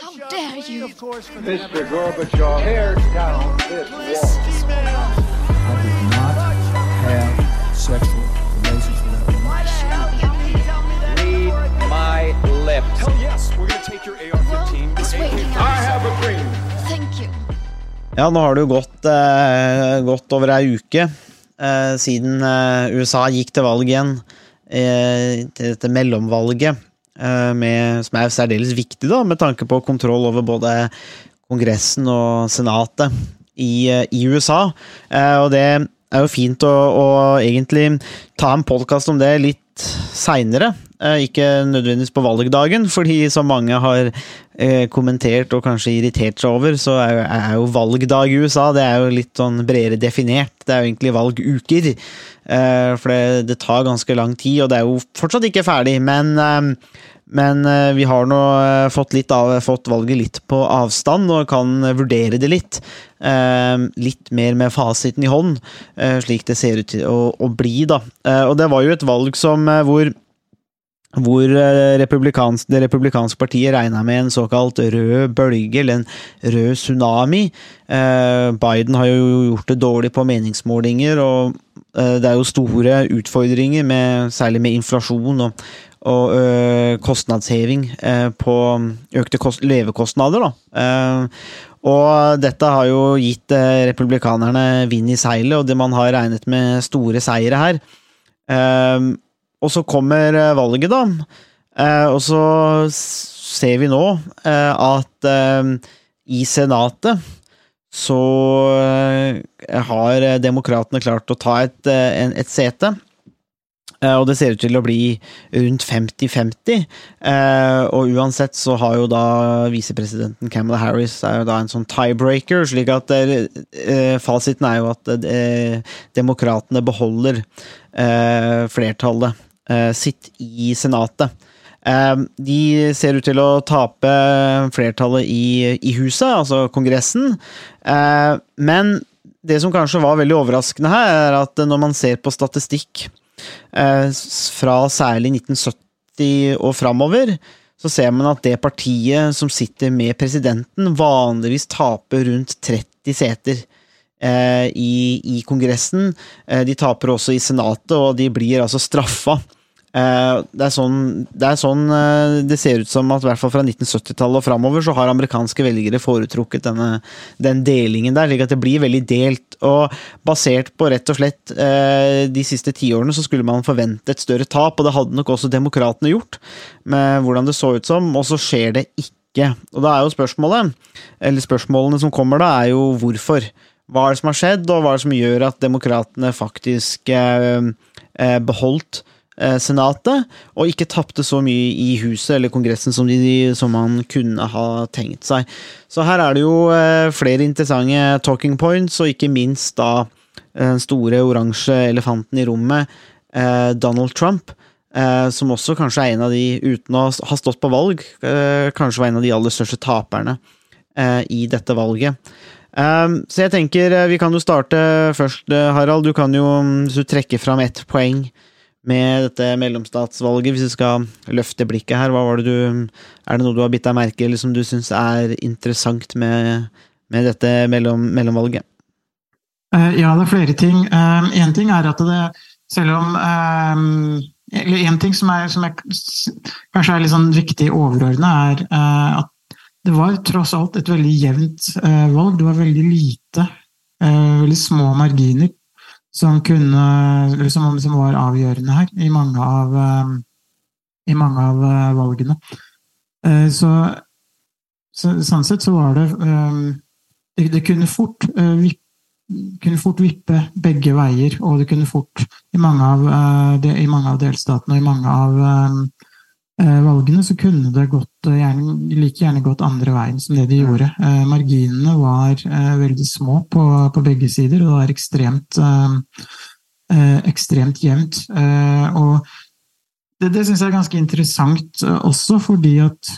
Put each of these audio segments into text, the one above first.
How dare you? Mr. Gorbachev, tear down this wall. I did not have sexual relations with that woman. Read my lips. Hell yes, we're gonna take your AR-15. It's your waiting AK-47. I have a dream. Thank you. Ja, nå har det jo gått, eh, gått over ei uke eh, siden eh, USA gikk til valg igjen. Eh, til dette mellomvalget, med, som er særdeles viktig da, med tanke på kontroll over både Kongressen og Senatet i, eh, i USA. Eh, og det er jo fint å, å egentlig ta en podkast om det litt seinere. Eh, ikke nødvendigvis på valgdagen, fordi som mange har eh, kommentert og kanskje irritert seg over, så er jo, er jo valgdag i USA det er jo litt sånn bredere definert. Det er jo egentlig valguker. Eh, for det, det tar ganske lang tid, og det er jo fortsatt ikke ferdig. Men, eh, men eh, vi har nå eh, fått, av, fått valget litt på avstand og kan vurdere det litt. Eh, litt mer med fasiten i hånd, slik det ser ut til å, å bli. da. Og det var jo et valg som hvor hvor republikans, det republikanske partiet regna med en såkalt rød bølge, eller en rød tsunami. Biden har jo gjort det dårlig på meningsmålinger, og det er jo store utfordringer, med, særlig med inflasjon og, og ø, kostnadsheving eh, på økte kost, levekostnader. Da. Eh, og dette har jo gitt eh, republikanerne vind i seilet, og det man har regnet med store seire her. Eh, og så kommer eh, valget, da. Eh, og så ser vi nå eh, at eh, i Senatet så eh, har demokratene klart å ta et, eh, en- et sete. Eh, Og det ser ut til å bli rundt 50-50. Eh, og uansett så har jo da visepresidenten Kamala Harris er jo da en sånn tiebreaker, slik at eh, eh, fasiten er jo at demokratene beholder eh, flertallet sitt i Senatet. De ser ut til å tape flertallet i, i huset, altså Kongressen. Men det som kanskje var veldig overraskende her, er at når man ser på statistikk fra særlig 1970 og framover, så ser man at det partiet som sitter med presidenten, vanligvis taper rundt 30 seter eh, i, i Kongressen. Eh, de taper også i Senatet, og de blir altså straffa. Eh, det er sånn, det, er sånn eh, det ser ut som at i hvert fall fra 1970-tallet og framover så har amerikanske velgere foretrukket denne, den delingen der, slik at det blir veldig delt. Og basert på rett og slett eh, de siste tiårene så skulle man forvente et større tap, og det hadde nok også demokratene gjort, med hvordan det så ut som, og så skjer det ikke. Og da er jo spørsmålet, eller spørsmålene som kommer da, er jo hvorfor. Hva er det som har skjedd, og hva er det som gjør at demokratene faktisk eh, eh, beholdt eh, Senatet, og ikke tapte så mye i huset eller Kongressen som, de, som man kunne ha tenkt seg. Så her er det jo eh, flere interessante talking points, og ikke minst da eh, den store oransje elefanten i rommet, eh, Donald Trump. Eh, som også kanskje er en av de, uten å ha stått på valg, eh, kanskje var en av de aller største taperne eh, i dette valget. Um, så jeg tenker eh, vi kan jo starte først, eh, Harald. Du kan jo, mm, hvis du trekker fram ett poeng med dette mellomstatsvalget, hvis du skal løfte blikket her, hva var det du Er det noe du har bitt deg merke i, eller som du syns er interessant med, med dette mellom, mellomvalget? Eh, Ja, det er flere ting. Én ting er at det, selv om eh, Eller én ting som, er, som er, kanskje er litt sånn viktig overordna, er eh, at det var tross alt et veldig jevnt eh, valg. Det var veldig lite, eh, veldig små marginer som, kunne, som, som var avgjørende her i mange av, eh, i mange av eh, valgene. Eh, så, så sånn sett så var det eh, det, kunne fort eh, vippe kunne fort vippe begge veier, og det kunne fort, i mange av, i mange av delstatene og i mange av eh, eh, valgene, så kunne det gått, eh, gjerne, like gjerne gått andre veien som det de gjorde. Eh, marginene var eh, veldig små på, på begge sider, og det var ekstremt, eh, eh, ekstremt jevnt. Eh, og det, det syns jeg er ganske interessant eh, også, fordi at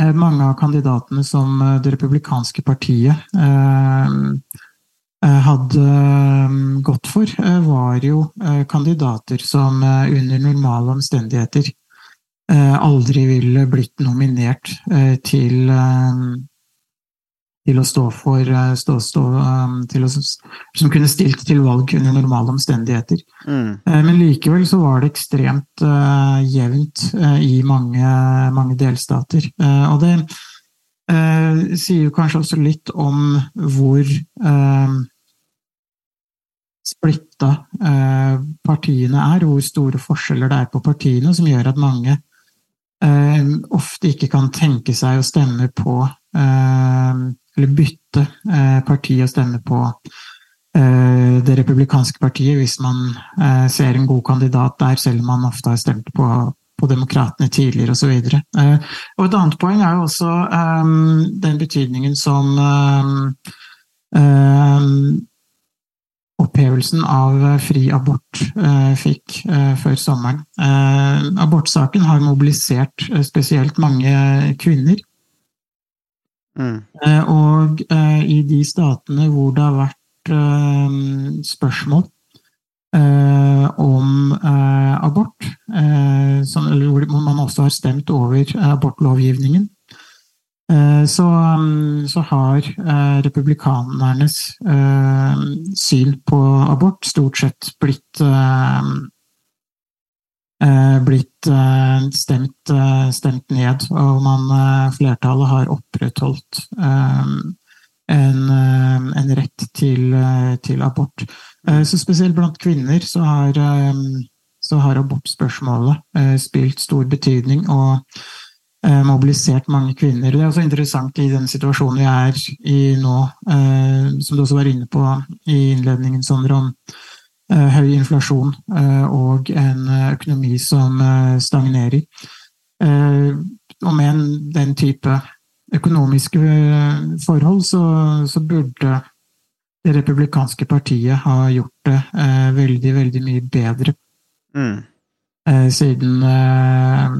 eh, mange av kandidatene som eh, det republikanske partiet eh, eh, hadde eh, gått for, eh, var jo eh, kandidater som eh, under normale omstendigheter eh, aldri ville blitt nominert eh, til eh, til å stå for eh, stå, stå, eh, til å, Som kunne stilt til valg under normale omstendigheter. Mm. Eh, Men likevel så var det ekstremt uh, jevnt uh, i mange, mange delstater. Uh, og det eh, sier jo kanskje også litt om hvor eh, splitta eh, partiene er, og hvor store forskjeller det er på partiene, som gjør at mange eh, ofte ikke kan tenke seg å stemme på eh, Eller bytte eh, parti og stemme på eh, det republikanske partiet hvis man eh, ser en god kandidat der, selv om man ofte har stemt på, på demokratene tidligere osv. Eh, og et annet poeng er jo også eh, den betydningen som eh, eh, opphevelsen av fri abort eh, fikk eh, før sommeren. Eh, abortsaken har mobilisert eh, spesielt mange kvinner. Mm. Eh, og eh, i de statene hvor det har vært eh, spørsmål eh, om eh, abort, eh, hvor man også har stemt over abortlovgivningen, eh, så, mm, så har eh, republikanernes eh, syn på abort stort sett blitt eh, eh, blitt eh, stemt, eh, stemt ned, og man, eh, flertallet har opprettholdt eh, en, eh, en rett til, eh, til abort. Eh, Så spesielt blant kvinner så har, eh, så har abortspørsmålet eh, spilt stor betydning og eh, mobilisert mange kvinner. Det er også interessant i den situasjonen vi er i nå, eh, som du også var inne på i innledningen, Sondre, om eh, høy inflasjon eh, og en eh, økonomi som eh, stagnerer. Eh, Og med en, den type økonomiske eh, forhold, så, så burde det republikanske partiet ha gjort det eh, veldig, veldig mye bedre. Mm. Eh, siden, eh,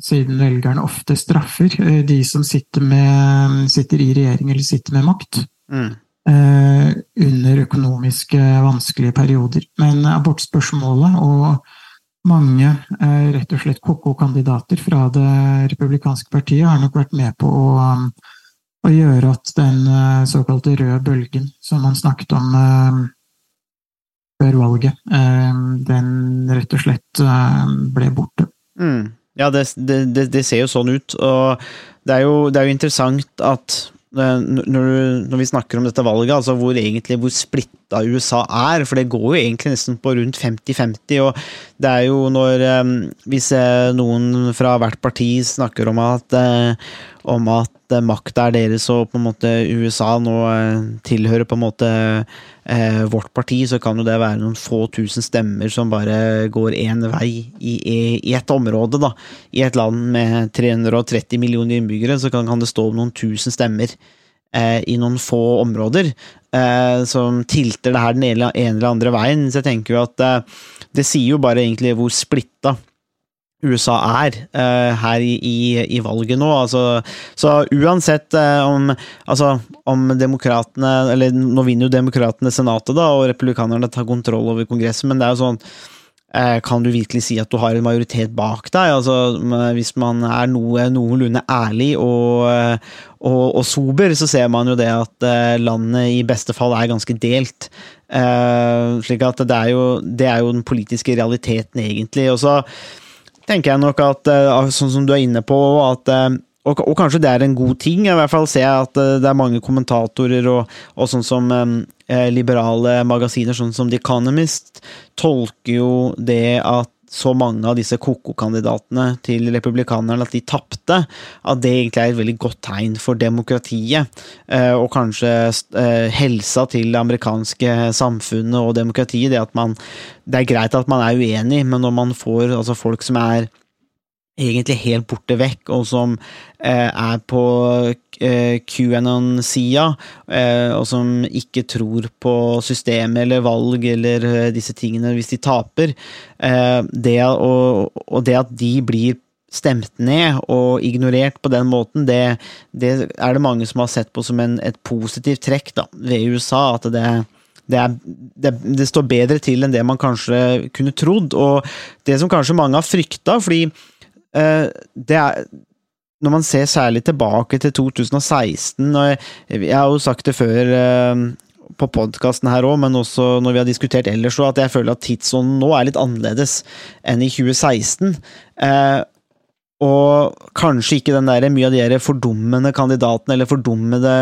siden velgerne ofte straffer eh, de som sitter, med, sitter i regjering eller sitter med makt Mm. eh, under økonomiske vanskelige perioder. Men abortspørsmålet og mange rett og slett koko-kandidater fra det republikanske partiet har nok vært med på å, å gjøre at den såkalte røde bølgen som man snakket om før valget, eh, den rett og slett eh, ble borte. Mm. Ja, det, det, det, ser jo sånn ut, og det er jo, det er jo interessant at eh, når, når vi snakker om dette valget, altså hvor egentlig hvor splitta USA er, for det går jo egentlig nesten på rundt 50-50, og det er jo når eh, Hvis eh, noen fra hvert parti snakker om at eh, om at makta er deres og på en måte USA nå tilhører på en måte vårt parti, så kan jo det være noen få tusen stemmer som bare går én vei i, i, et område, da. I et land med 330 millioner innbyggere, så kan det stå noen tusen stemmer eh, i noen få områder eh, som tilter det her den ene eller andre veien. Så jeg tenker jo at eh, det sier jo bare egentlig hvor splitta USA er eh, her i, i, i valget nå. Altså, så uansett eh, om, altså, om demokratene Eller nå vinner jo demokratene Senatet, da, og republikanerne tar kontroll over Kongressen, men det er jo sånn kan du virkelig si at du har en majoritet bak deg? Altså, hvis man er noe noenlunde ærlig og, eh, og, og sober, så ser man jo det at eh, landet i beste fall er ganske delt. Eh, slik at det er, jo, det er jo den politiske realiteten, egentlig. Og så tenker jeg nok at, eh, sånn som du er inne på, at eh, og, og kanskje det er en god ting. I hvert fall ser jeg at eh, det er mange kommentatorer og, og sånn som eh, liberale magasiner, sånn som The Economist, tolker jo det at så mange av disse koko-kandidatene til republikanerne at de tapte, at det egentlig er et veldig godt tegn for demokratiet. eh, Og kanskje eh, helsa til det amerikanske samfunnet og demokratiet. Det at man Det er greit at man er uenig, men når man får altså folk som er egentlig helt borte vekk, og som eh, er på eh, QAnon-sida, eh, og som ikke tror på systemet eller valg eller eh, disse tingene hvis de taper. Eh, det, og, og det at de blir stemt ned og ignorert på den måten, det, det er det mange som har sett på som en, et positivt trekk da, ved USA. At det, det, er, det, det står bedre til enn det man kanskje kunne trodd. Og det som kanskje mange har frykta, fordi det er Når man ser særlig tilbake til 2016 og jeg, jeg har jo sagt det før eh, på podkasten her òg, men også når vi har diskutert ellers, at jeg føler at tidsånden nå er litt annerledes enn i 2016. Eh, og kanskje ikke den der, mye av de der fordummende kandidatene, eller fordummede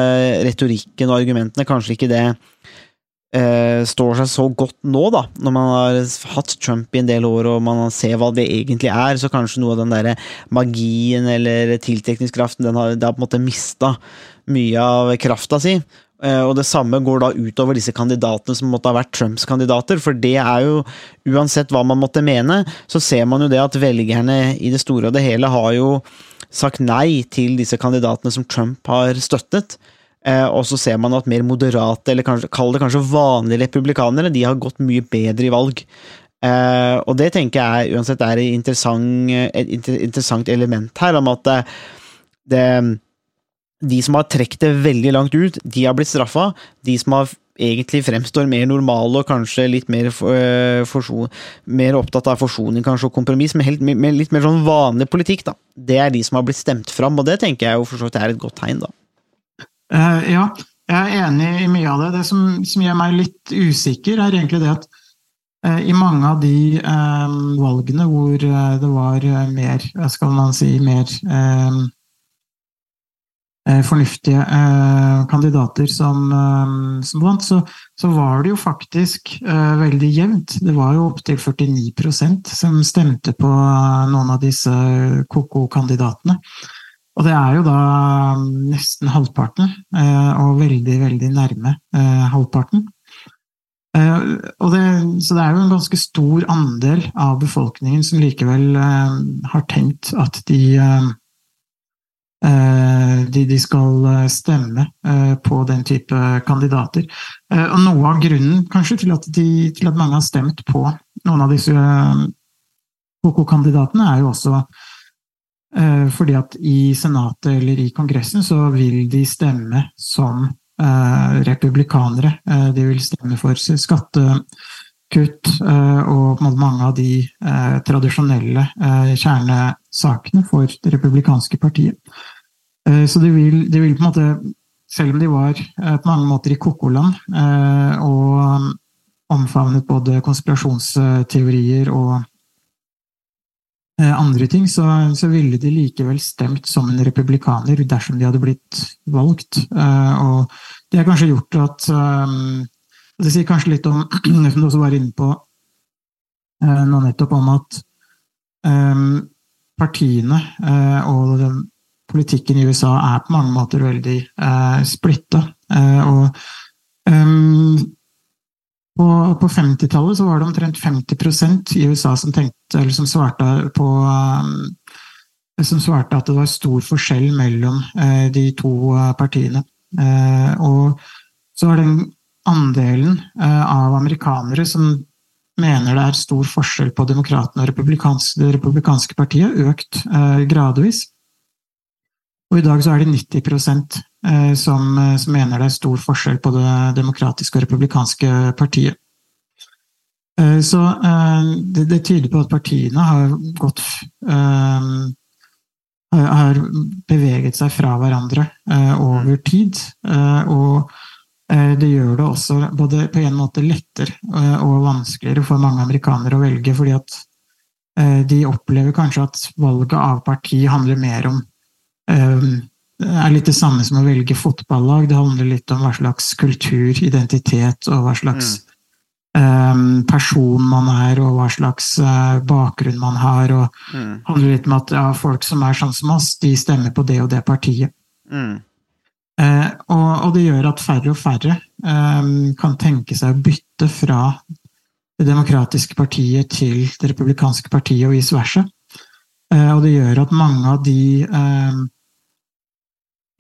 retorikken og argumentene, kanskje ikke det eh, står seg så godt nå, da. Når man har hatt Trump i en del år, og man ser hva det egentlig er, så kanskje noe av den der magien eller tiltrekningskraften, den har, det har på en måte mista mye av krafta si. Eh, og det samme går da utover disse kandidatene som måtte ha vært Trumps kandidater, for det er jo, uansett hva man måtte mene, så ser man jo det at velgerne i det store og det hele har jo sagt nei til disse kandidatene som Trump har støttet. Eh, og så ser man at mer moderate, eller kanskje, kall det kanskje vanlige republikanere, de har gått mye bedre i valg. Eh, og det tenker jeg uansett er et interessant, et interessant element her, om at det, det de som har trukket det veldig langt ut, de har blitt straffa. De som har egentlig fremstår mer normale og kanskje litt mer, forson, mer opptatt av forsoning kanskje og kompromiss, med, helt, med, litt mer sånn vanlig politikk, da. Det er de som har blitt stemt fram, og det tenker jeg jo for så vidt er et godt tegn, da. Uh, ja, jeg er enig i mye av det. Det som, som, gjør meg litt usikker, er egentlig det at uh, i mange av de valgene hvor det var mer, skal man si, mer Eh, fornuftige kandidater som, som vant, så, så, var det jo faktisk veldig jevnt. Det var jo opptil 49% som stemte på noen av disse KK-kandidatene. Og det er jo da nesten halvparten, eh, og veldig, veldig nærme eh, halvparten. Det, så det er jo en ganske stor andel av befolkningen som likevel har tenkt at de Eh, de, de skal eh, stemme eh, på den type kandidater. Og noe av grunnen kanskje til at, de, til at mange har stemt på noen av disse KK-kandidatene, er jo også fordi at i Senatet eller i Kongressen så vil de stemme som republikanere. De vil stemme for skattekutt og mange av de tradisjonelle kjernesakene for det republikanske partiet. Eh, så de vil, de vil, på en måte, selv om de var eh, på mange måter i kokoland eh, og omfavnet både konspirasjonsteorier og andre ting, så, så, ville de likevel stemt som en republikaner dersom de hadde blitt valgt. Og det har kanskje gjort at Det sier kanskje litt om, som du også var inne på nå nettopp, om at partiene og den politikken i USA er på mange måter veldig eh, splitta. Eh, og på, på 50-tallet så var det omtrent 50% i USA som, tenkte, som svarte på um, som svarte at det var stor forskjell mellom eh, de to uh, partiene. Eh, og så var den andelen eh, av amerikanere som mener det er stor forskjell på demokratene og det republikanske partiet, økt eh, gradvis. Og i dag så er det 90 eh, som, eh, som mener det er stor forskjell på det demokratiske og republikanske partiet. Eh, så det, det tyder på at partiene har gått har beveget seg fra hverandre over tid. Og det gjør det også både på en måte lettere og vanskeligere for mange amerikanere å velge, fordi at de opplever kanskje at valget av parti handler mer om det er litt det samme som å velge fotballag. Det handler litt om hva slags kultur, identitet og hva slags mm. Um, person man er, og hva slags uh, bakgrunn man har. og mm. handler litt om at ja, folk som er sånn som oss, de stemmer på det og det partiet. Mm. Uh, og, og, det gjør at færre og færre um, kan tenke seg å bytte fra det demokratiske partiet til det republikanske partiet, og vice versa. Uh, og det gjør at mange av de um,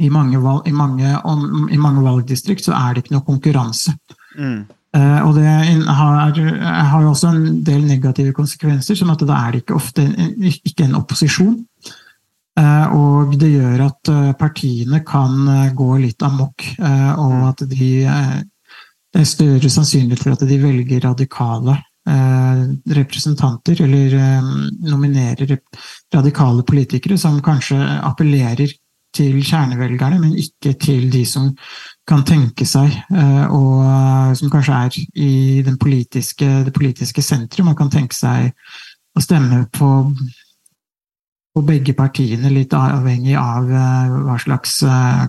i mange, valg, i, mange, om, i mange, valgdistrikt så er det ikke noe konkurranse. Mm. Uh, og det har, har, jo også en del negative konsekvenser, sånn at da er det ikke ofte ikke en opposisjon. Uh, og det gjør at uh, partiene kan gå litt amok, og mm. at de Det er større sannsynlighet for at de velger radikale eh, representanter, eller eh, nominerer radikale politikere som kanskje appellerer til kjernevelgerne, men ikke til de som kan tenke seg, eh, og som kanskje er i politiske, det politiske sentrum, og kan tenke seg å stemme på på begge partiene, litt avhengig av uh, hva slags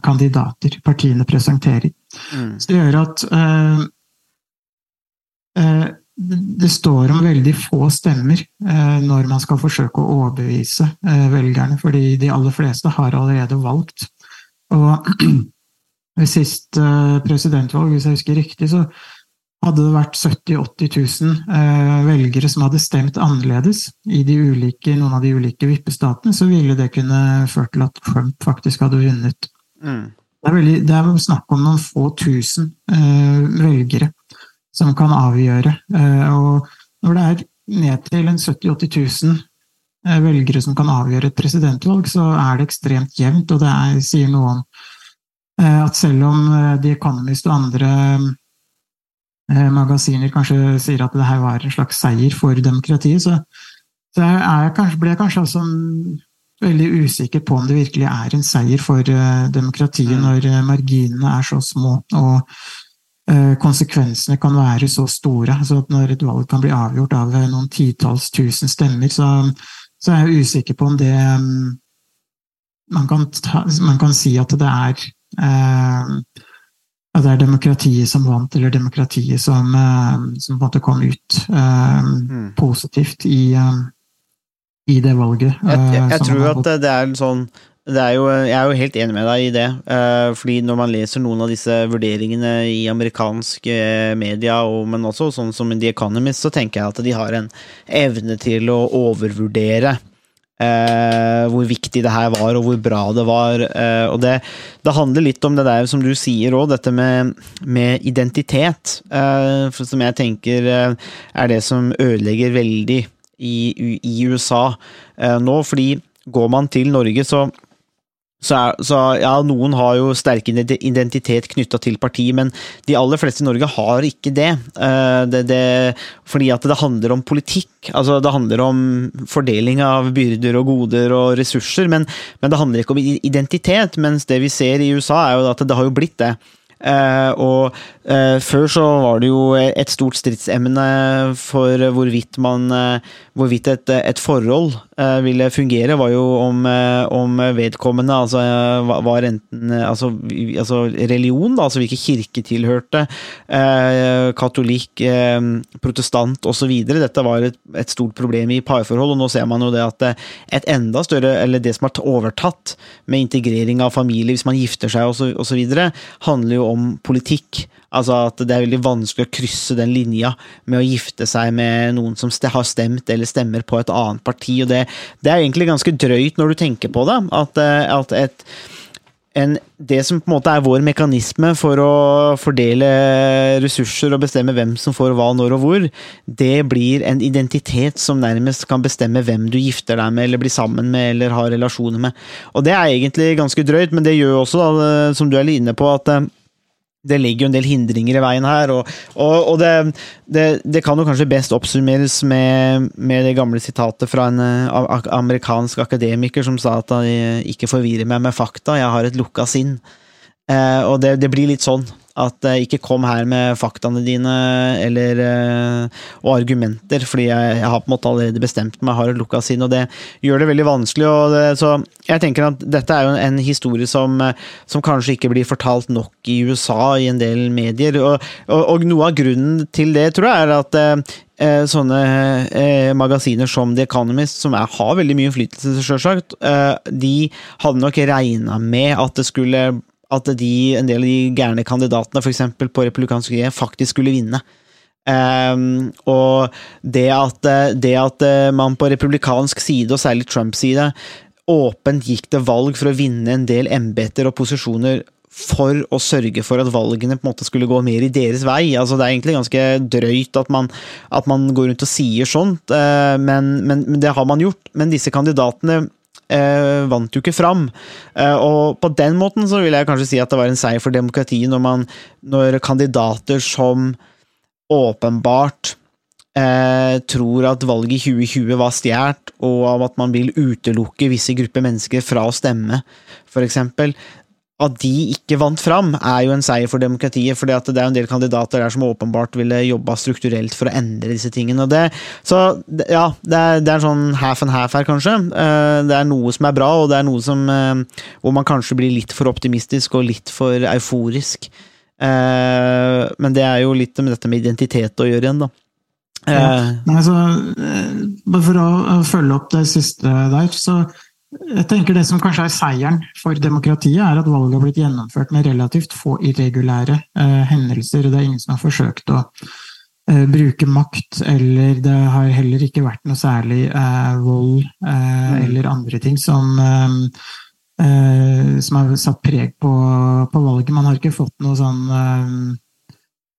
kandidater partiene presenterer. Mm. Så det gjør at uh, det står om veldig få stemmer når man skal forsøke å overbevise velgerne, fordi de aller fleste har allerede valgt. Og ved sist presidentvalg, hvis jeg husker riktig, så hadde det vært 70 000-80 000 eh, velgere som hadde stemt annerledes i ulike, noen av de ulike vippestatene, så ville det kunne ført til at Trump faktisk hadde vunnet. Mm. Det, er veldig, det er snakk om noen få tusen eh, velgere som kan avgjøre. Eh, og når det er ned til en 70 000-80 000 eh, velgere som kan avgjøre et presidentvalg, så er det ekstremt jevnt, og det er, sier noe om eh, at selv om The Economist og andre magasiner kanskje sier at det her var en slags seier for demokratiet, så, så jeg kanskje, ble jeg kanskje også veldig usikker på om det virkelig er en seier for demokratiet mm. når marginene er så små og konsekvensene kan være så store. Altså at når et valg kan bli avgjort av noen titalls tusen stemmer, så, så, er jeg usikker på om det um, man, kan ta, man kan si at det er at det er demokratiet som vant, eller demokratiet som, eh, som på en måte kom ut um, mm. positivt i, um, i, det valget. Jeg, jeg, jeg tror at det er en sånn er jo, jeg er jo helt enig med deg i det. fordi når man leser noen av disse vurderingene i amerikansk media, men også sånn som The Economist, så tenker jeg at de har en evne til å overvurdere Eh, hvor viktig det her var, og hvor bra det var. Eh, og det, det, handler litt om det der som du sier òg, dette med, med identitet. Eh, som jeg tenker eh, er det som ødelegger veldig i, i USA eh, nå. Fordi går man til Norge, så så, så, ja, noen har jo sterk identitet knytta til partiet, men de aller fleste i Norge har ikke det. Eh, det, det fordi at det handler om politikk. Altså, det handler om fordeling av byrder og goder og ressurser, men, men det handler ikke om identitet. Mens det vi ser i USA, er jo at det har jo blitt det. Uh, og uh, før så var det jo et stort stridsemne for hvorvidt man Hvorvidt et, et forhold ville fungere, var jo om, om vedkommende altså, var enten altså, altså, religion, da, altså hvilken kirke tilhørte, katolikk, protestant osv. Dette var et, et, stort problem i parforhold, og nå ser man jo det at et enda større, eller det som har overtatt med integrering av familie hvis man gifter seg osv., handler jo om politikk. Altså at det er veldig vanskelig å krysse den linja med å gifte seg med noen som har stemt eller stemmer på et annet parti. og Det, det er egentlig ganske drøyt når du tenker på det. At, eh, at et, en, det som på en måte er vår mekanisme for å fordele ressurser og bestemme hvem som får hva, når og hvor, det blir en identitet som nærmest kan bestemme hvem du gifter deg med eller blir sammen med eller har relasjoner med. Og det er egentlig ganske drøyt, men det gjør også, da, som du er inne på, at eh, det ligger jo en del hindringer i veien her, og, og, og det, det, det, kan jo kanskje best oppsummeres med, med, det gamle sitatet fra en uh, amerikansk akademiker som sa at han ikke forvirrer meg med fakta, jeg har et lukka sinn. Uh, og det, det, blir litt sånn. At uh, ikke kom her med faktaene dine eller, uh, og argumenter, fordi jeg, jeg, har på en måte allerede bestemt meg, har et lukka sinn, og det gjør det veldig vanskelig. Det, så jeg tenker at dette er jo en historie som, som, kanskje ikke blir fortalt nok i USA i en del medier. Og, og, og noe av grunnen til det, tror jeg, er at uh, sånne magasiner som The Economist, som er, har veldig mye innflytelse, selvsagt, de hadde nok regna med at det skulle at de, en del av de gærne kandidatene, f.eks. på republikansk side, faktisk skulle vinne. Um, og det at, det at, man på republikansk side, og særlig Trumps side, åpent gikk til valg for å vinne en del embeter og posisjoner for å sørge for at valgene på en måte skulle gå mer i deres vei. Altså, det er egentlig ganske drøyt at man, at man går rundt og sier sånt, uh, men, men, men det har man gjort. Men disse kandidatene eh, vant jo ikke fram. Eh, og på den måten så vil jeg kanskje si at det var en seier for demokratiet når, man, når kandidater som åpenbart eh, tror at valget i 2020 var stjålet, og av at man vil utelukke visse grupper mennesker fra å stemme, f.eks. At de ikke vant fram, er jo en seier for demokratiet. For det er jo en del kandidater der som åpenbart ville jobba strukturelt for å endre disse tingene. Det, så ja, det er, det er sånn half and half her, kanskje. Eh, det er noe som er bra, og det er noe som eh, hvor man kanskje blir litt for optimistisk og litt for euforisk. Eh, men det er jo litt med dette med identitet å gjøre igjen, da. Ja. Nei, så, bare for å følge opp det siste der, så jeg tenker Det som kanskje er seieren for demokratiet, er at valget har blitt gjennomført med relativt få irregulære eh, hendelser. Det er ingen som har forsøkt å eh, bruke makt, eller det har heller ikke vært noe særlig eh, vold eh, eller andre ting som, eh, eh, som har satt preg på, på, valget. Man har ikke fått noe sånn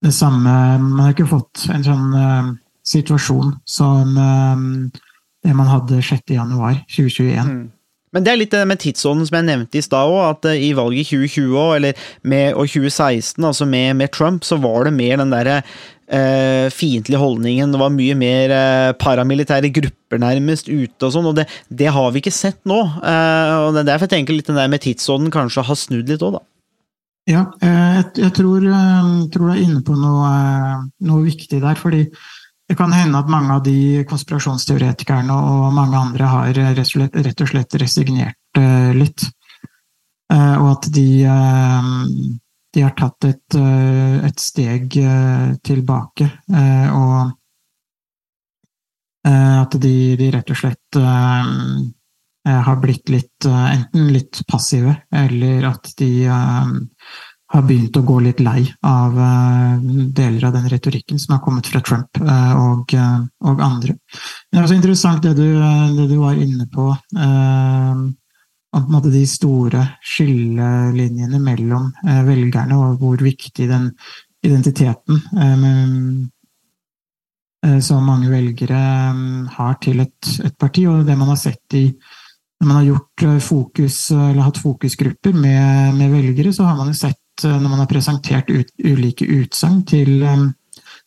det samme Man har ikke fått en sånn situasjon som det man hadde 6.1.2021. Mm. Men det er litt det med tidsånden som jeg nevnte i stad òg, at eh, i valget i 2020 eller med, og 2016, altså med, med, Trump, så var det mer den derre eh, fiendtlige holdningen. Det var mye mer eh, paramilitære grupper nærmest ute og sånn, og det, det, har vi ikke sett nå. Eh, og det er derfor jeg tenker litt den der med tidsånden kanskje har snudd litt òg, da. Ja, eh, jeg, jeg tror, eh, tror, du er inne på noe, noe viktig der, fordi det kan hende at mange av de konspirasjonsteoretikerne og mange andre har rett og slett resignert eh, litt. Eh, og at de, eh, de har tatt et, et steg tilbake. Og at de, de rett og slett har blitt litt Enten litt passive, eller at de har begynt å gå litt lei av uh, deler av den retorikken som har kommet fra Trump uh, og, uh, og, andre. Det er også interessant det du, det du var inne på, om de store skillelinjene mellom velgerne, og hvor viktig den identiteten som mange velgere har til et, et parti, og det man har sett i når man har gjort fokus, eller hatt fokusgrupper med, med velgere, så har man jo sett Eh, når man har presentert ut, ulike utsagn til eh,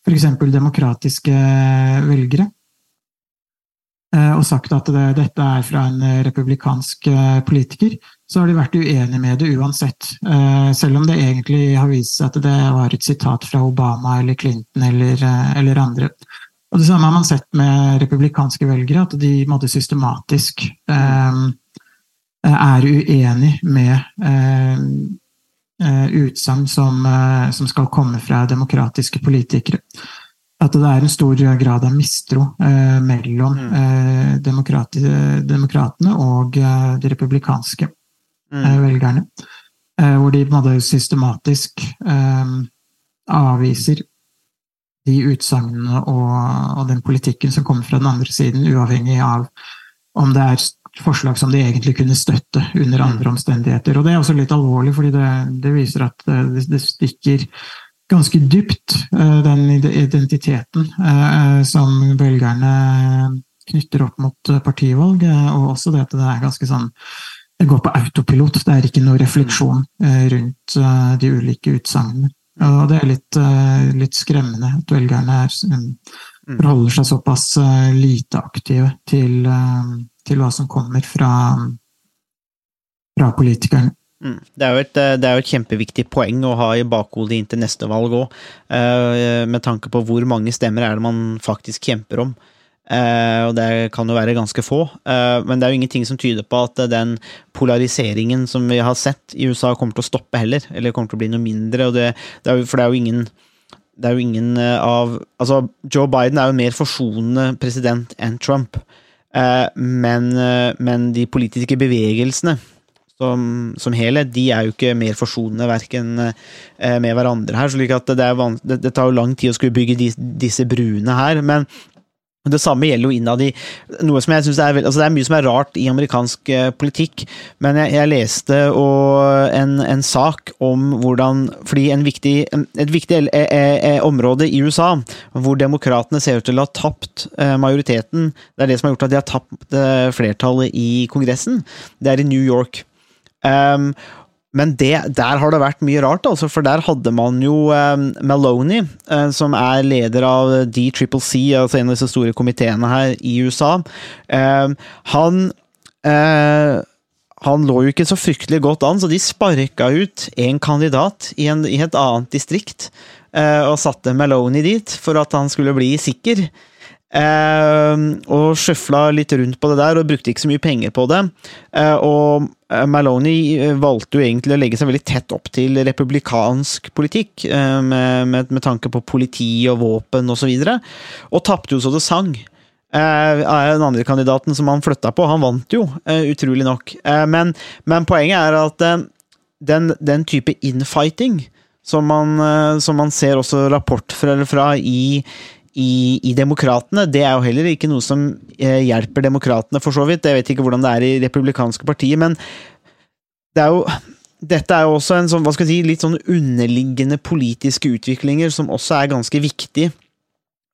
f.eks. demokratiske velgere, eh, og sagt at det, dette er fra en republikansk politiker, så har de vært uenige med det uansett. Selv om det egentlig har vist seg at det var et sitat fra Obama eller Clinton eller, eller andre. Og Det samme har man sett med republikanske velgere, at de måtte systematisk eh, er uenig med eh, Eh, utsagn som, eh, som, skal komme fra demokratiske politikere. At det er en stor grad av mistro eh, mellom mm. eh, demokratene og eh, de republikanske mm. eh, velgerne. hvor de på en måte systematisk avviser de utsagnene og, og, den politikken som kommer fra den andre siden, uavhengig av om det er forslag som de egentlig kunne støtte under andre mm. omstendigheter. Og Det er også litt alvorlig, fordi det, det viser at eh, det, det, stikker ganske dypt, eh, den identiteten eh, som velgerne knytter opp mot partivalg, og også det at det er ganske sånn det går på autopilot. Det er ikke noe refleksjon rundt de ulike utsagnene. Og det er litt, litt skremmende at velgerne er, mm. forholder seg såpass lite aktive til til hva som kommer fra, fra politikerne. Mm. Det, er et, det, er jo et, kjempeviktig poeng å ha i bakhodet inntil neste valg òg, eh, med tanke på hvor mange stemmer er det man faktisk kjemper om. Eh, og det kan jo være ganske få, eh, men det er jo ingenting som tyder på at den polariseringen som vi har sett i USA, kommer til å stoppe heller, eller kommer til å bli noe mindre. Det, det jo, for det er jo ingen er jo ingen av Altså, Joe Biden er jo mer forsonende president enn Trump. Eh, men, eh, men, de politiske bevegelsene som, som, helhet, de er jo ikke mer forsonende verken eh, med hverandre her. slik at det, det, det, tar jo lang tid å skulle bygge de, disse bruene her. men det samme gjelder jo innad i noe som jeg synes er, altså Det er mye som er rart i amerikansk eh, politikk, men jeg, jeg leste en, en, sak om hvordan Fordi viktig, et viktig e, e, e, område i USA hvor demokratene ser ut til å ha tapt eh, majoriteten, det er det som har gjort at de har tapt eh, flertallet i Kongressen, det er i New York. Um, men det, der har det vært mye rart, altså, for der hadde man jo eh, Maloney, eh, som er leder av DCCC, altså en av disse store komiteene her i USA. Eh, han eh, han lå jo ikke så fryktelig godt an, så de sparka ut en kandidat i, en, i et annet distrikt. og satte Maloney dit for at han skulle bli sikker. Eh, og sjøfla litt rundt på det der, og brukte ikke så mye penger på det. Eh, og eh, Maloney valgte jo egentlig å legge seg veldig tett opp til republikansk politikk, med, med, med tanke på politi og våpen osv., og, så videre, og tapte jo så det sang. Den andre kandidaten som han flytta på, han vant jo, utrolig nok. Men, men, poenget er at den, den, type infighting som man, som man ser også rapport fra, fra i, i, i, Demokratene, det er jo heller ikke noe som eh, hjelper Demokratene, for så vidt. Jeg vet ikke hvordan det er i republikanske partier, men det er jo dette er jo også en sånn, hva skal jeg si, litt sånn underliggende politiske utviklinger som også er ganske viktig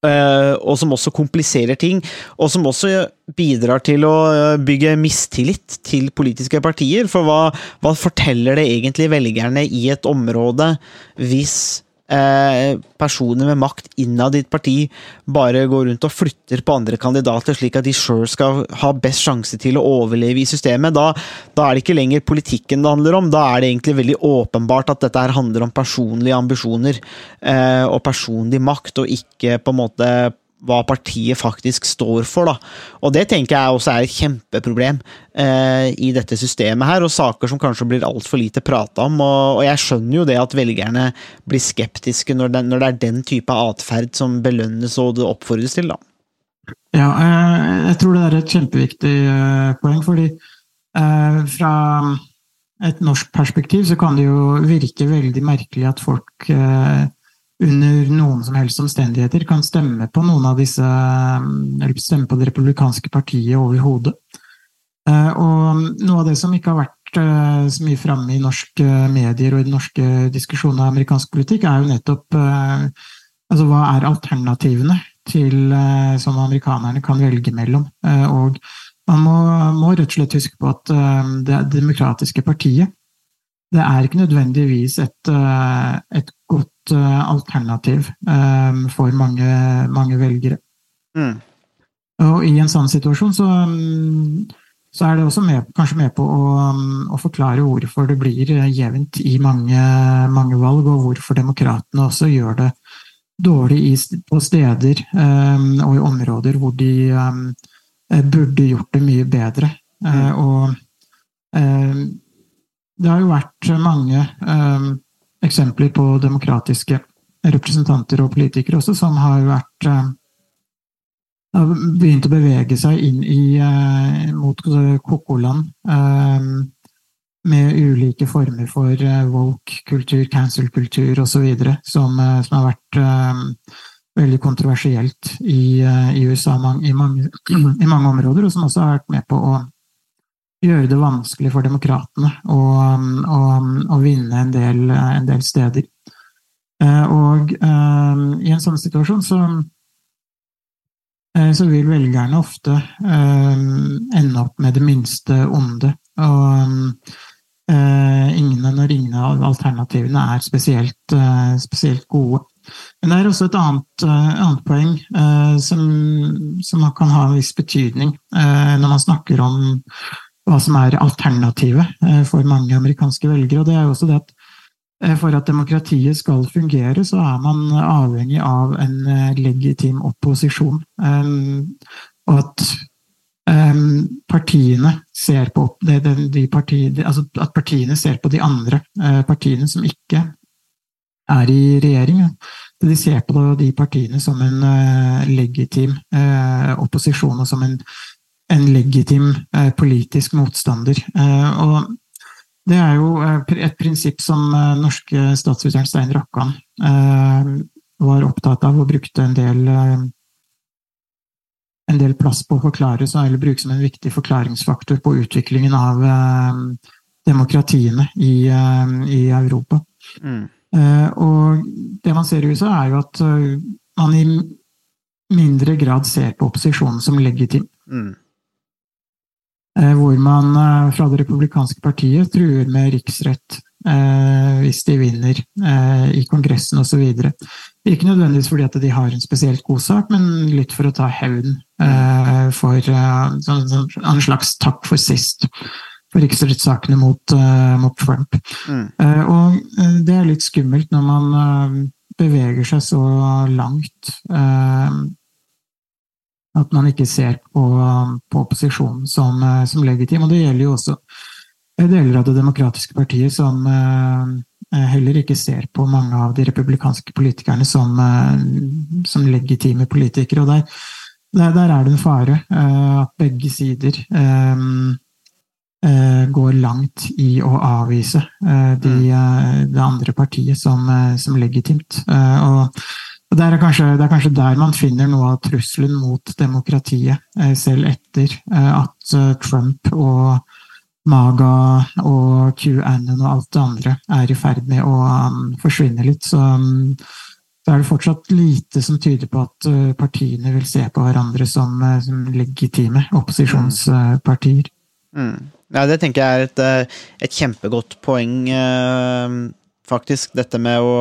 Uh, og som også kompliserer ting, og som også bidrar til å eh, bygge mistillit til politiske partier. For hva, hva forteller det egentlig velgerne i et område hvis uh, personer med makt innad i et parti bare går rundt og flytter på andre kandidater, slik at de sjøl skal ha best sjanse til å overleve i systemet? Da, da, er det ikke lenger politikken det handler om, da er det egentlig veldig åpenbart at dette her handler om personlige ambisjoner eh, og personlig makt, og ikke på en måte hva partiet faktisk står for. Da. Og det tenker jeg også er et kjempeproblem eh, i dette systemet her, og saker som kanskje blir altfor lite prata om. Og, og, jeg skjønner jo det at velgerne blir skeptiske når det, når det er den type atferd som belønnes og det oppfordres til. da. Ja, eh, jeg tror det er et kjempeviktig eh, poeng, fordi eh, fra et norsk perspektiv så kan det jo virke veldig merkelig at folk under noen som helst omstendigheter kan stemme på noen av disse Eller stemme på det republikanske partiet overhodet. Og noe av det som ikke har vært så mye framme i norske medier og i den norske diskusjonen av amerikansk politikk, er jo nettopp altså hva er alternativene til som amerikanerne kan velge mellom. Og man må, må rett og slett huske på at det demokratiske partiet det er ikke nødvendigvis et, et godt Eh, alternativ eh, for mange, mange velgere. Mm. Og i en sånn situasjon så, mm, så er det også med, kanskje med på å, mm, å, forklare hvorfor det blir jevnt i mange, mange valg, og hvorfor demokratene også gjør det dårlig i, på steder um, og i områder hvor de um, burde gjort det mye bedre. Mm. Uh, og um, det har jo vært mange eksempler på demokratiske representanter og politikere også, som har vært eh, har begynt å bevege seg inn i, eh, mot koko-land eh, med ulike former for woke-kultur, cancel-kultur osv., som, som har vært veldig kontroversielt i, i USA i mange, i mange, områder, og som også har vært med på å gjøre det vanskelig for demokratene å, å, å vinne en del, en del, steder. Eh, og um, i en sånn situasjon så, eh, så vil velgerne ofte ende opp med det minste onde. Og ingen, når ingen av alternativene er spesielt, spesielt gode. Men det er også et annet, annet poeng som, som, kan ha en viss betydning når man snakker om hva som er alternativet eh, for mange amerikanske velgere. og det er jo også det at eh, For at demokratiet skal fungere, så er man avhengig av en eh, legitim opposisjon. Og at partiene ser på de partiene, altså at partiene ser på de andre partiene som ikke er i regjering. De ser på de partiene som en legitim opposisjon og som en en legitim eh, politisk motstander. Eh, og det er jo eh, et prinsipp som norske statsviteren Stein Rakkan var opptatt av og brukte en del, en del plass på å forklare, eller bruke som en viktig forklaringsfaktor på utviklingen av demokratiene i, i Europa. Mm. Og det man ser i USA, er jo at man i mindre grad ser på opposisjonen som legitim. Mm. Eh, hvor man eh, fra det republikanske partiet truer med riksrett eh, hvis de vinner i Kongressen osv. Ikke nødvendigvis fordi at de har en spesielt god sak, men litt for å ta hevn for sånn, sånn, en slags takk for sist. For riksrettssakene mot, mot Trump. Mm. Og det er litt skummelt når man beveger seg så langt at man ikke ser på, på opposisjonen som, eh, som legitim. Og det gjelder jo også deler av Det demokratiske partiet som eh, heller ikke ser på mange av de republikanske politikerne som, eh, som legitime politikere. Og der, der, der er det en fare eh, at begge sider eh, eh, går langt i å avvise eh, de, eh, det andre partiet som, eh, som legitimt. Eh, og og det er, kanskje, det er kanskje der man finner noe av trusselen mot demokratiet, eh, selv etter eh, at eh, Trump og Maga og QAnon og alt det andre er i ferd med å um, forsvinne litt. Så, um, så er det fortsatt lite som tyder på at partiene vil se på hverandre som, som legitime opposisjonspartier. Mm. Ja, det tenker jeg er et, et kjempegodt poeng, faktisk. Dette med å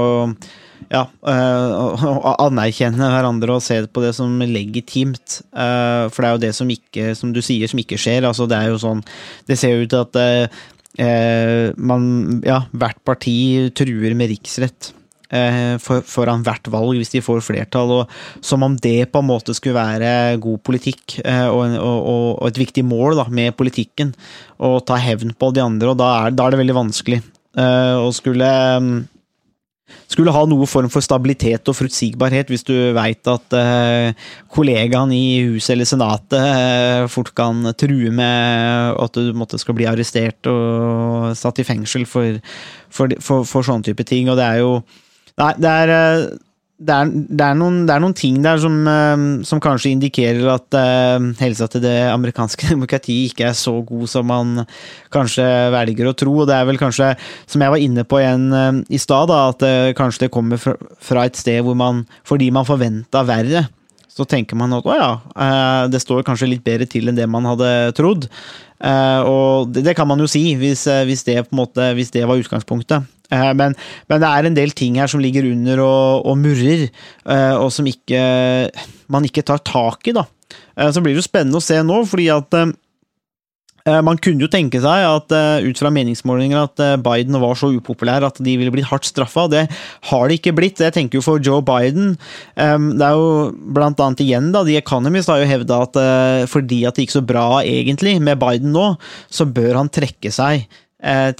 ja, eh, å anerkjenne hverandre og se på det som legitimt. Eh, For det er jo det som ikke, som du sier, som ikke skjer. Altså, det er jo sånn Det ser jo ut til at eh, man Ja, hvert parti truer med riksrett. For, foran hvert valg, hvis de får flertall. Og som om det på en måte skulle være god politikk og, og, og, et viktig mål da, med politikken. Å ta hevn på de andre, og da er, da er det veldig vanskelig. Å skulle mm, skulle ha noe form for stabilitet og forutsigbarhet hvis du veit at eh, kollegaen i huset eller senatet eh, fort kan true med at du måtte skal bli arrestert og satt i fengsel for, for, for, for sånne type ting. Og det er jo Nei, det er eh, det er, det, er noen, det er noen ting der som, eh, som kanskje indikerer at eh, helsa til det amerikanske demokratiet ikke er så god som man kanskje velger å tro. Og det er vel kanskje, som jeg var inne på igjen eh, i stad, at eh, kanskje det kommer fra, et sted hvor man, fordi man forventa verre, så tenker man at å ja, det står kanskje litt bedre til enn det man hadde trodd. Og det, det kan man jo si, hvis, hvis, det, måte, hvis det var utgangspunktet. Eh, Men, men det er en del ting her som ligger under og, og murrer, eh, og som ikke, man ikke tar tak i. da. Eh, Så blir det jo spennende å se nå, fordi at man kunne jo tenke seg at ut fra meningsmålinger at Biden var så upopulær at de ville blitt hardt straffa. Det har de ikke blitt. Jeg tenker jo for Joe Biden Det er jo blant annet igjen, da, The Economist har jo hevda at fordi at det gikk så bra egentlig med Biden nå, så bør han trekke seg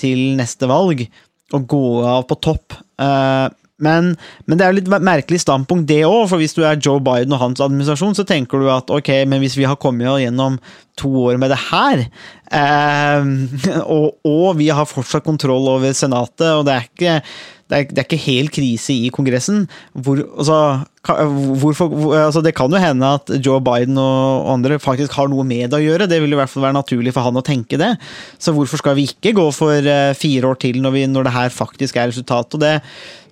til neste valg og gå av på topp. Eh, men, men det er jo litt merkelig standpunkt, det òg. For hvis du er Joe Biden og hans administrasjon, så tenker du at ok, men hvis vi har kommet gjennom to år med det her, eh, og, og vi har fortsatt kontroll over Senatet, og det er ikke det er, det er ikke helt krise i Kongressen. Hvor, altså, hvorfor, hvor, altså, det kan jo hende at Joe Biden og andre faktisk har noe med det å gjøre. Det vil i hvert fall være naturlig for han å tenke det. Så hvorfor skal vi ikke gå for eh, fire år til når, vi, når det her faktisk er resultatet? Og det,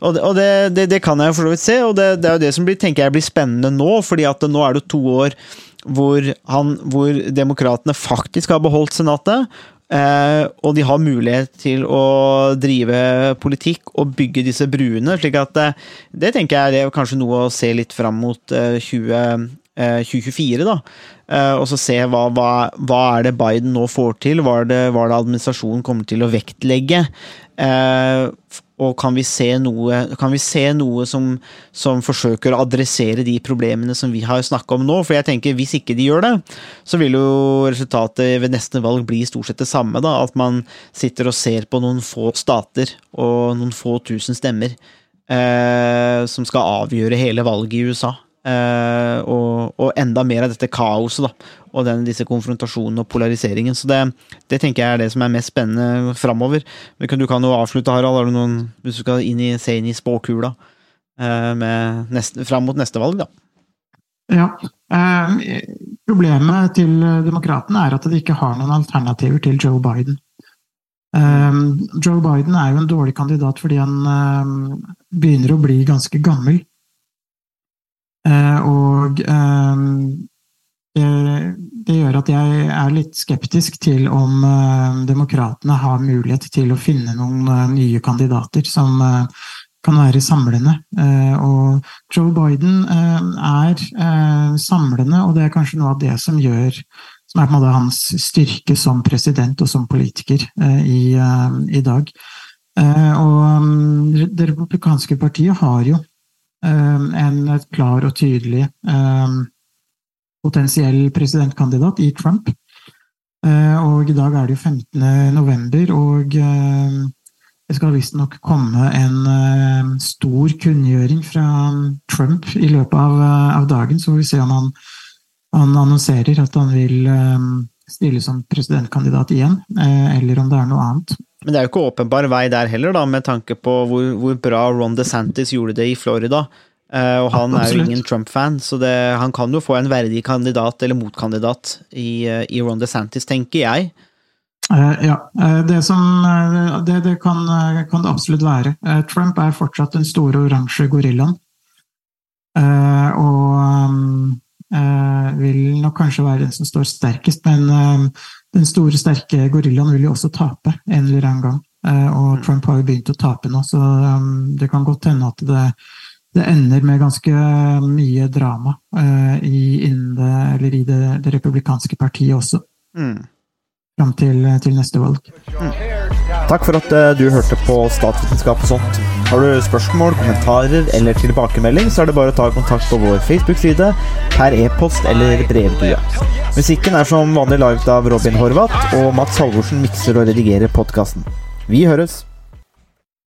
og det, og det, det, det kan jeg for så vidt se, og det er jo det som blir, tenker jeg blir spennende nå. fordi at nå er det to år hvor, han, hvor demokratene faktisk har beholdt Senatet. Eh, og de har mulighet til å drive politikk og bygge disse bruene. slik at eh, Det tenker jeg er kanskje noe å se litt fram mot eh, 20, eh, 2024. da. Eh, og så se hva, hva, hva er det Biden nå får til, hva er det, hva er det administrasjonen kommer til å vektlegge. Og kan vi se noe, vi se noe som, som forsøker å adressere de problemene som vi har snakka om nå? For jeg tenker hvis ikke de gjør det, så vil jo resultatet ved neste valg bli stort sett det samme. da, At man sitter og ser på noen få stater og noen få tusen stemmer eh, som skal avgjøre hele valget i USA. Eh, og, og enda mer av dette kaoset da, og den, disse konfrontasjonene og polariseringen. Så det, det tenker jeg er det som er mest spennende framover. Du kan jo avslutte, Harald, noen, hvis du skal inn i, se inn i spåkula eh, neste, fram mot neste valg. da. Ja. Eh, problemet til demokratene er at de ikke har noen alternativer til Joe Biden. Eh, Joe Biden er jo en dårlig kandidat fordi han eh, begynner å bli ganske gammel. Eh, og eh, det, gjør at jeg er litt skeptisk til om uh, demokratene har mulighet til å finne noen uh, nye kandidater som uh, kan være samlende. og Joe Biden er samlende, og det er kanskje noe av det som gjør som er på en måte hans styrke som president og som politiker i, i dag. og um, Det republikanske partiet har jo en klar og tydelig potensiell presidentkandidat i Trump. Eh, og i dag er det jo 15. november, og eh, det skal visstnok komme en eh, stor kunngjøring fra Trump i løpet av, av dagen, så får vi se om han, han annonserer at han vil stille som presidentkandidat igjen, eller om det er noe annet. Men det er jo ikke åpenbar vei der heller, da, med tanke på hvor, hvor bra Ron DeSantis gjorde det i Florida. Uh, og han Absolutt. er jo ingen Trump-fan, så det, han kan jo få en verdig kandidat eller motkandidat i, uh, i Ron DeSantis, tenker jeg. Uh, ja, det som Det, det kan, kan, det absolutt være. Trump er fortsatt den store oransje gorillaen. og um, vil nok kanskje være den som står sterkest, men den store, sterke gorillaen vil jo også tape en eller annen gang. og mm. Trump har jo begynt å tape nå, så um, det kan godt hende at det det ender med ganske mye drama uh, i, det, i det, det, republikanske partiet også. Mm. Fram til, til, neste valg. Mm. Takk for at uh, du hørte på Statsvitenskap og sånt. Har du spørsmål, kommentarer eller tilbakemelding, så er det bare å ta kontakt på vår Facebook-side, per e-post eller brevdue. Musikken er som vanlig laget av Robin Horvath, og Mats Halvorsen mikser og redigerer podkasten. Vi høres!